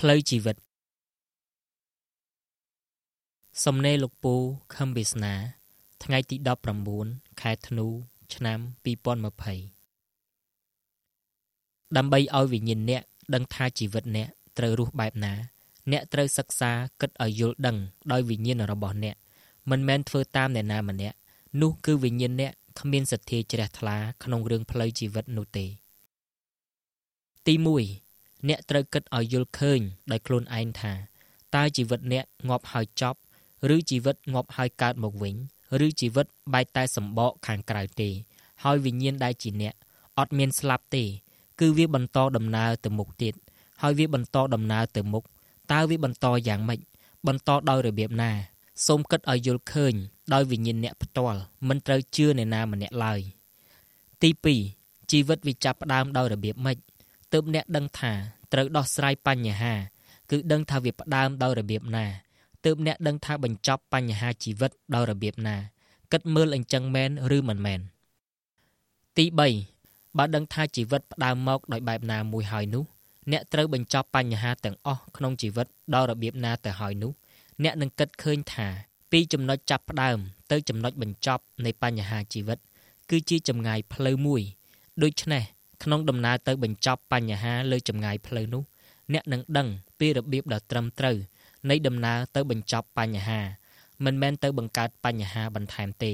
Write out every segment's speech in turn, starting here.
ផ្លូវជីវិតសំណេរលោកពូខឹមវាសនា ថ្ងៃទី19ខែធ្នូ ឆ្នាំ2020ដើម្បីឲ្យវិញ្ញាណអ្នកដឹងថាជីវិតអ្នកត្រូវរស់បែបណា អ្នកត្រូវសិក្សាគិតឲ្យយល់ដឹង ដោយវិញ្ញាណរបស់អ្នកមិនមែនធ្វើតាមអ្នកណាម្នាក់នោះគឺវិញ្ញាណអ្នកគ្មានសទ្ធាជ្រះថ្លាក្នុងរឿងផ្លូវជីវិតនោះទេ ទី1 អ្នកត្រូវគិតឲ្យយល់ឃើញដោយខ្លួនឯងថាតើជីវិតអ្នកងាប់ហើយចប់ ឬជីវិតងាប់ហើយកើតមកវិញ ឬជីវិតបែកតែសម្បកខាងក្រៅទេ ហើយវិញ្ញាណដែលជាអ្នកអត់មានស្លាប់ទេ គឺវាបន្តដំណើរទៅមុខទៀតហើយវាបន្តដំណើរទៅមុខតើវាបន្តយ៉ាងម៉េចបន្តដោយរបៀបណាសូមគិតឲ្យយល់ឃើញ ដោយវិញ្ញាណអ្នកផ្ទាល់មិនត្រូវជឿអ្នកណាម្នាក់ឡើយទី2ជីវិតវាចាប់ផ្ដើមដោយរបៀបម៉េច ទើបអ្នកដឹងថាត្រូវដោះស្រាយបញ្ហា គឺដឹងថាវាផ្ដើមដោយរបៀបណាទើបអ្នកដឹងថាបញ្ចប់បញ្ហាជីវិតដោយរបៀបណាគិតមើលអញ្ចឹងមែនឬមិនមែនទី3បើដឹងថាជីវិតផ្ដើមមកដោយបែបណាមួយហើយនោះអ្នកត្រូវបញ្ចប់បញ្ហាទាំងអស់ក្នុងជីវិតដោយរបៀបណាទៅហើយនោះអ្នកនឹងគិតឃើញថាពីចំណុចចាប់ផ្ដើមទៅចំណុចបញ្ចប់នៃបញ្ហាជីវិត គឺជាចម្ងាយផ្លូវមួយដូច្នេះ ក្នុងដំណើរទៅបញ្ចប់បញ្ហាលើចម្ងាយផ្លូវនោះ អ្នកនឹងដឹងពីរបៀបដ៏ត្រឹមត្រូវនៃដំណើរទៅបញ្ចប់បញ្ហា មិនមែនទៅបង្កើតបញ្ហាបន្ថែមទេ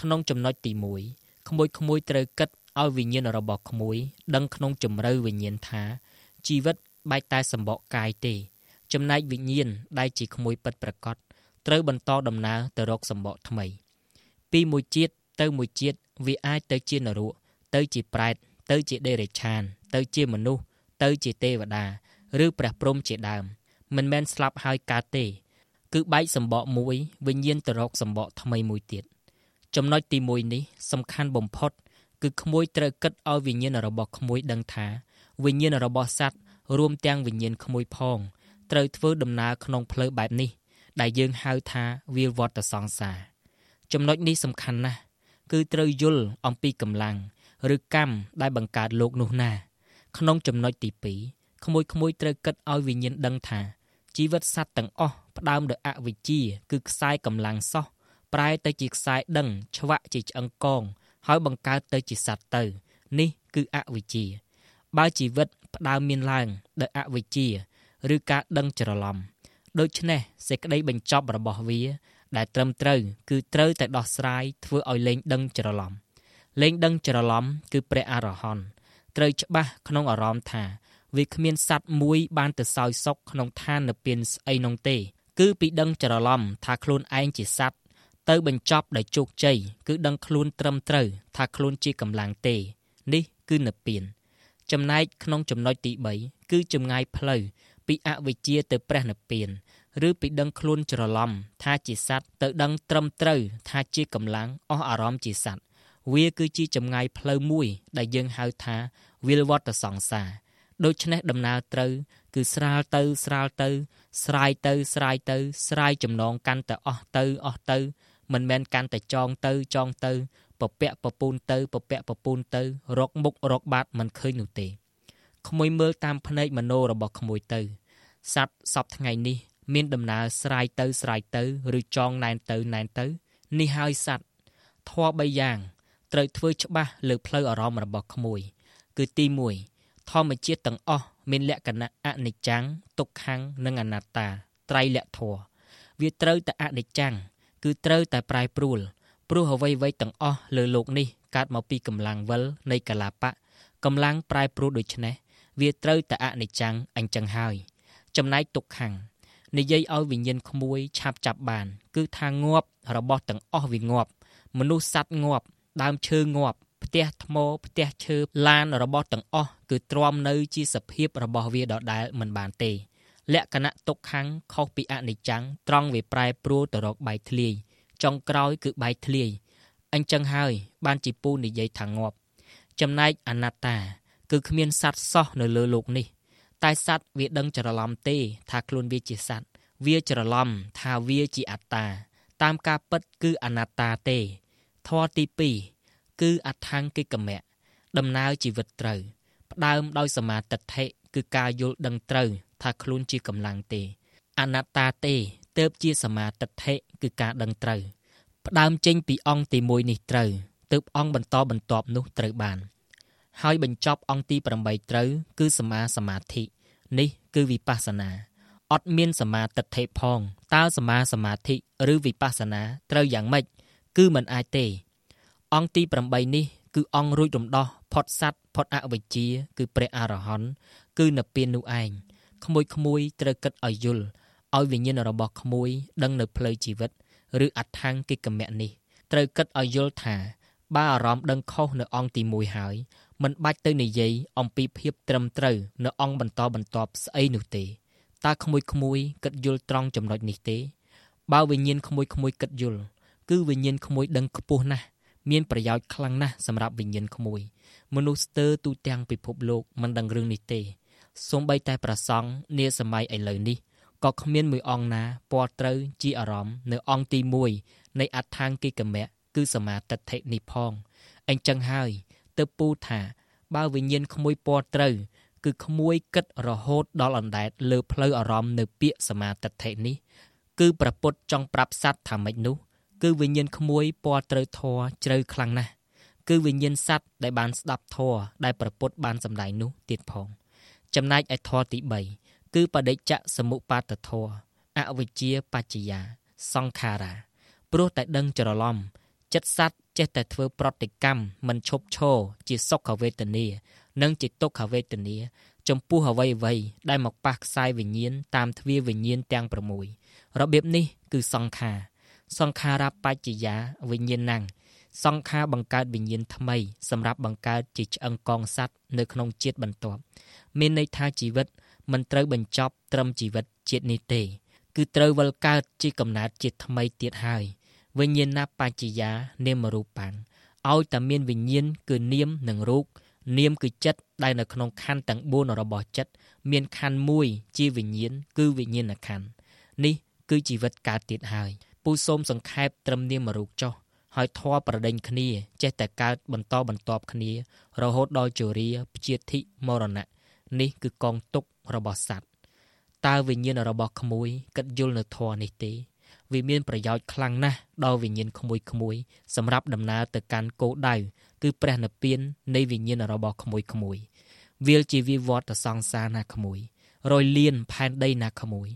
ក្នុងចំណុចទី1ក្មួយក្មួយត្រូវគិតឲ្យវិញ្ញាណរបស់ក្មួយដឹងក្នុងជំរឿវិញ្ញាណថាជីវិតបែកតែសម្បកកាយទេ ចំណែកវិញ្ញាណដែលជាក្មួយពិតប្រាកដត្រូវបន្តដំណើរទៅរកសម្បកថ្មី ពីមួយជាតិទៅមួយជាតិវាអាចទៅជានរកទៅជាប្រែត ទៅជាដេរេឆាន ទៅជាមនុស្សទៅជាទេវតា ឬព្រះព្រំជាដើម មិនមែនស្លាប់ហើយកើតទេ គឺបែកសម្បកមួយ វិញ្ញាណទៅរកសម្បកថ្មីមួយទៀតចំណុចទី1នេះសំខាន់បំផុត គឺក្មួយត្រូវគិតឲ្យវិញ្ញាណរបស់ក្មួយដឹងថា វិញ្ញាណរបស់សត្វរួមទាំងវិញ្ញាណក្មួយផងត្រូវធ្វើដំណើរក្នុងផ្លូវបែបនេះ ដែលយើងហៅថាវាលវត្តសង្សារចំណុចនេះសំខាន់ណាស់គឺត្រូវយល់អំពីកម្លាំង ឬកម្មដែលបង្កើតលោកនោះណា ក្នុងចំណុចទី2ក្មួយក្មួយត្រូវគិតឲ្យវិញ្ញាណដឹងថាជីវិតសត្វទាំងអស់ផ្ដើមដោយអវិជ្ជា គឺខ្សែកម្លាំងសោះប្រែទៅជាខ្សែដឹងឆ្វាក់ជាឆ្អឹងកង ហើយបង្កើតទៅជាសត្វទៅ នេះគឺអវិជ្ជា បើជីវិតផ្ដើមមានឡើងដោយអវិជ្ជា ឬការដឹងច្រឡំដូច្នេះសេចក្តីបញ្ចប់របស់វា ដែលត្រឹមត្រូវគឺត្រូវតែដោះស្រាយធ្វើឲ្យលែងដឹងច្រឡំ លែងដឹងច្រឡំគឺព្រះអរហន្តត្រូវច្បាស់ក្នុងអារម្មណ៍ថាវាគ្មានសัตว์មួយបានទៅសោយសុខក្នុងឋាននិព្វានស្អីនោះទេ គឺពីដឹងច្រឡំថាខ្លួនឯងជាសัตว์ទៅបញ្ចប់ដោយជោគជ័យគឺដឹងខ្លួនត្រឹមត្រូវថាខ្លួនជាកម្លាំងទេ នេះគឺនិព្វាន ចំណែកក្នុងចំណុចទី3គឺចម្ងាយផ្លូវពីអវិជ្ជាទៅព្រះនិព្វាន ឬពីដឹងខ្លួនច្រឡំថាជាសัตว์ទៅដឹងត្រឹមត្រូវថាជាកម្លាំងអស់អារម្មណ៍ជាសัตว์ វាគឺជាចម្ងាយផ្លូវមួយ ដែលយើងហៅថាវិលវត្តសង្សារដូច្នេះដំណើរត្រូវគឺស្រាលទៅស្រាលទៅ ស្រាយទៅស្រាយទៅ ស្រាយចំណងកាន់តែអស់ទៅអស់ទៅ មិនមែនកាន់តែចងទៅចងទៅពពាក់ពពូនទៅពពាក់ពពូនទៅរកមុខរកបាតមិនឃើញនោះទេក្មួយមើលតាមភ្នែកមโนរបស់ក្មួយទៅសัตว์សពថ្ងៃនេះមានដំណើរស្រាយទៅស្រាយទៅឬចងណែនទៅណែនទៅនេះហើយសัตว์ធម៌3យ៉ាង ត្រូវធ្វើច្បាស់លើផ្លូវអារម្មណ៍របស់ក្មួយ គឺទី1ធម្មជាតិទាំងអស់មានលក្ខណៈអនិច្ចំទុក្ខំនិងអនត្តាត្រៃលក្ខធម៌វាត្រូវតែអនិច្ចំគឺត្រូវតែប្រែប្រួលព្រោះអ្វីៗទាំងអស់លើโลกនេះកើតមកពីកម្លាំងវិលនៃកលាបៈកម្លាំងប្រែប្រួលដូច្នេះវាត្រូវតែអនិច្ចំអញ្ចឹងហើយ ចំណែកទុក្ខំនិយាយឲ្យវិញ្ញាណក្មួយឆាប់ចាប់បាន គឺថាងាប់របស់ទាំងអស់វាងាប់ មនុស្សសត្វងាប់ ដើមឈើងាប់ផ្ទះថ្មផ្ទះឈើឡានរបស់ទាំងអស់គឺទ្រាំនៅជាសភាពរបស់វាដដែលមិនបានទេ លក្ខណៈទុក្ខំខុសពីអនិច្ចំត្រង់វាប្រែប្រួលទៅរកបែកធ្លាយចុងក្រោយគឺបែកធ្លាយអញ្ចឹងហើយ បានជាពូនិយាយថាងាប់ ចំណែកអនត្តា គឺគ្មានសត្វសោះនៅលើโลกនេះ តែសត្វវាដឹងច្រឡំទេ ថាខ្លួនវាជាសត្វវាច្រឡំថាវាជាអត្តា តាមការពិតគឺអនត្តាទេ ធម៌ទី2គឺអថង្គិកមៈដំណើរជីវិតត្រូវ ផ្ដើមដោយសមាទិដ្ឋិគឺការយល់ដឹងត្រូវ ថាខ្លួនជាកម្លាំងទេ អនត្តាទេទៅជាសមាទិដ្ឋិគឺការដឹងត្រូវ ផ្ដើមចេញពីអង្គទី1នេះត្រូវទើបអង្គបន្តបន្ទាប់នោះត្រូវបាន ហើយបញ្ចប់អង្គទី8ត្រូវ គឺសមាសមាធិនេះគឺវិបស្សនាអត់មានសមាទិដ្ឋិផងតើសមាសមាធិឬវិបស្សនាត្រូវយ៉ាងម៉េច គឺមិនអាចទេ អង្គទី8នេះ គឺអង្គរួចរំដោះផុតសัตว์ផុតអវិជ្ជា គឺព្រះអរហន្តគឺនៅពៀននោះឯងក្មួយក្មួយត្រូវគិតឲ្យយល់ឲ្យវិញ្ញាណរបស់ក្មួយ ដឹងនៅផ្លូវជីវិតឬអដ្ឋង្គិកមៈនេះត្រូវគិតឲ្យយល់ថាបើអារម្មណ៍ដឹងខុសនៅអង្គទី1ហើយមិនបាច់ទៅនិយាយអំពីភាពត្រឹមត្រូវនៅអង្គបន្តបន្ទាប់ស្អីនោះទេតើក្មួយក្មួយគិតយល់ត្រង់ចំណុចនេះទេ បើវិញ្ញាណក្មួយក្មួយគិតយល់ គឺវិញ្ញាណក្មួយដឹងខ្ពស់ណាស់មានប្រយោជន៍ខ្លាំងណាស់សម្រាប់វិញ្ញាណក្មួយ មនុស្សស្ទើរទូទាំងពិភពលោកមិនដឹងរឿងនេះទេសូម្បីតែប្រសង់នាសម័យឥឡូវនេះក៏គ្មានមួយអង្គណាពាល់ត្រូវជាអារម្មណ៍នៅអង្គទី1នៃអដ្ឋាង្គិកមៈគឺសមាទិដ្ឋិនេះផងអញ្ចឹងហើយទៅពូថាបើវិញ្ញាណក្មួយពាល់ត្រូវគឺក្មួយគិតរហូតដល់អណ្ដែតលើផ្លូវអារម្មណ៍នៅពាក្យសមាទិដ្ឋិនេះ គឺប្រពុតចង់ប្រាប់សัตว์ថាម៉េចនោះ គឺវិញ្ញាណក្មួយពាល់ត្រូវធរជ្រៅខ្លាំងណាស់គឺវិញ្ញាណសัตว์ដែលបានស្ដាប់ធរដែលប្រពុតបានសម្ដែងនោះទៀតផងចំណែកឯធរទី3គឺបដិច្ចសមុបាទធរអវិជ្ជាបច្ចយាសង្ខារាព្រោះតែដឹងច្រឡំចិត្តសัตว์ចេះតែធ្វើប្រតិកម្មមិនឈប់ឈរជាសុខវេទនា និងជាទុក្ខវេទនា ចំពោះអ្វីអ្វីដែលមកប៉ះខ្សែវិញ្ញាណតាមទ្វារវិញ្ញាណទាំង6របៀបនេះគឺសង្ខារ សង្ខារបច្ចយាវិញ្ញាណังសង្ខារបង្កើតវិញ្ញាណថ្មី សម្រាប់បង្កើតជាឆ្អឹងកងសัตว์នៅក្នុងជាតិបន្ទាប់មានន័យថាជីវិតមិនត្រូវបញ្ចប់ត្រឹមជីវិតជាតិនេះទេ គឺត្រូវវិលកើតជាកំណើតជាតិថ្មីទៀតហើយវិញ្ញាណបច្ចយានាមរូបាំងឲ្យតែមានវិញ្ញាណគឺនាមនិងរូបនាមគឺចិត្តដែលនៅក្នុងខណ្ឌទាំង4របស់ចិត្តមានខណ្ឌមួយជាវិញ្ញាណគឺវិញ្ញាណខណ្ឌនេះគឺជីវិតកើតទៀតហើយ ពូសូមសង្ខេបត្រឹមនាមរូបចុះហើយធေါ်ប្រដេញគ្នា ចេះតែកើតបន្តបន្ទាប់គ្នា រហូតដល់ជរាព្យាធិមរណៈនេះគឺកងទុករបស់សត្វតើវិញ្ញាណរបស់ក្មួយគិតយល់នៅធម៌នេះទេវាមានប្រយោជន៍ខ្លាំងណាស់ដល់វិញ្ញាណក្មួយក្មួយសម្រាប់ដំណើរទៅកាន់គោលដៅគឺព្រះនិព្វាននៃវិញ្ញាណរបស់ក្មួយក្មួយវាលជាវិវត្តសង្សារណាក្មួយរយលៀនផែនដីណាក្មួយ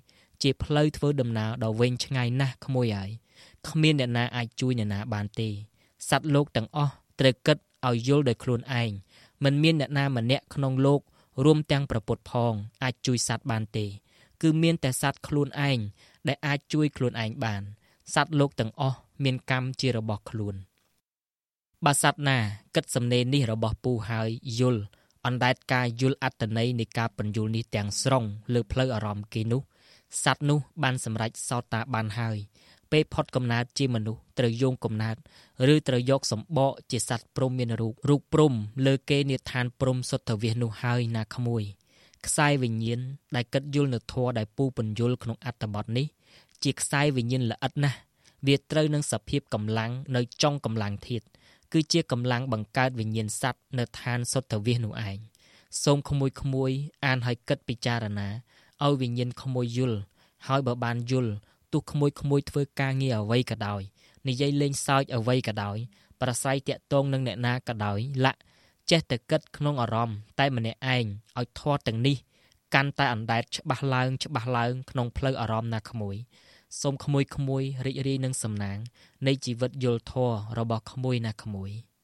ជាផ្លូវធ្វើដំណើរដ៏វែងឆ្ងាយណាស់ក្មួយហើយគ្មានអ្នកណាអាចជួយអ្នកណាបានទេសត្វលោកទាំងអស់ត្រូវគិតឲ្យយល់ដោយខ្លួនឯងមិនមានអ្នកណាម្នាក់ក្នុងលោករួមទាំងប្រពុតផងអាចជួយសត្វបានទេ គឺមានតែសត្វខ្លួនឯងដែលអាចជួយខ្លួនឯងបានសត្វលោកទាំងអស់មានកម្មជារបស់ខ្លួនបើសត្វណាគិតសំណេរនេះរបស់ពូហើយយល់អណ្ដែតការយល់អត្តន័យនៃការបញ្យល់នេះទាំងស្រុងលើផ្លូវអារម្មណ៍គេនោះ សត្វនោះបានសម្រេចសោតាបានហើយពេលផុតកំណើតជាមនុស្សត្រូវយោងកំណើតឬត្រូវយកសម្បកជាសត្វព្រំមានរូបរូបព្រំលើគេនិឋានព្រំសុទ្ធវិសនោះហើយណាក្មួយខ្សែវិញ្ញាណដែលកិតយល់នៅធម៌ដែលពូបញ្យលក្នុងអត្តបទនេះជាខ្សែវិញ្ញាណល្អិតណាស់វាត្រូវនឹងសភាពកម្លាំងនៅចុងកម្លាំងធាតគឺជាកម្លាំងបង្កើតវិញ្ញាណសัตว์នៅឋានសុទ្ធវិសនោះឯងសូមក្មួយក្មួយអានឲ្យគិតពិចារណា ឲ្យវិញ្ញាណក្មួយយល់ហើយបើបានយល់ទោះក្មួយក្មួយធ្វើការងារអ្វីក៏ដោយនិយាយលេងសើចអ្វីក៏ដោយប្រស័យតាក់ទងនឹងអ្នកណាក៏ដោយលាក់ចេះតែគិតក្នុងអារម្មណ៍តែម្នាក់ឯងឲ្យធាត់ទាំងនេះកាន់តែអណ្ដែតច្បាស់ឡើងច្បាស់ឡើងក្នុងផ្លូវអារម្មណ៍ណាក្មួយសូមក្មួយក្មួយរីករាយនឹងសំណាងនៃជីវិតយល់ធម៌របស់ក្មួយណាក្មួយ។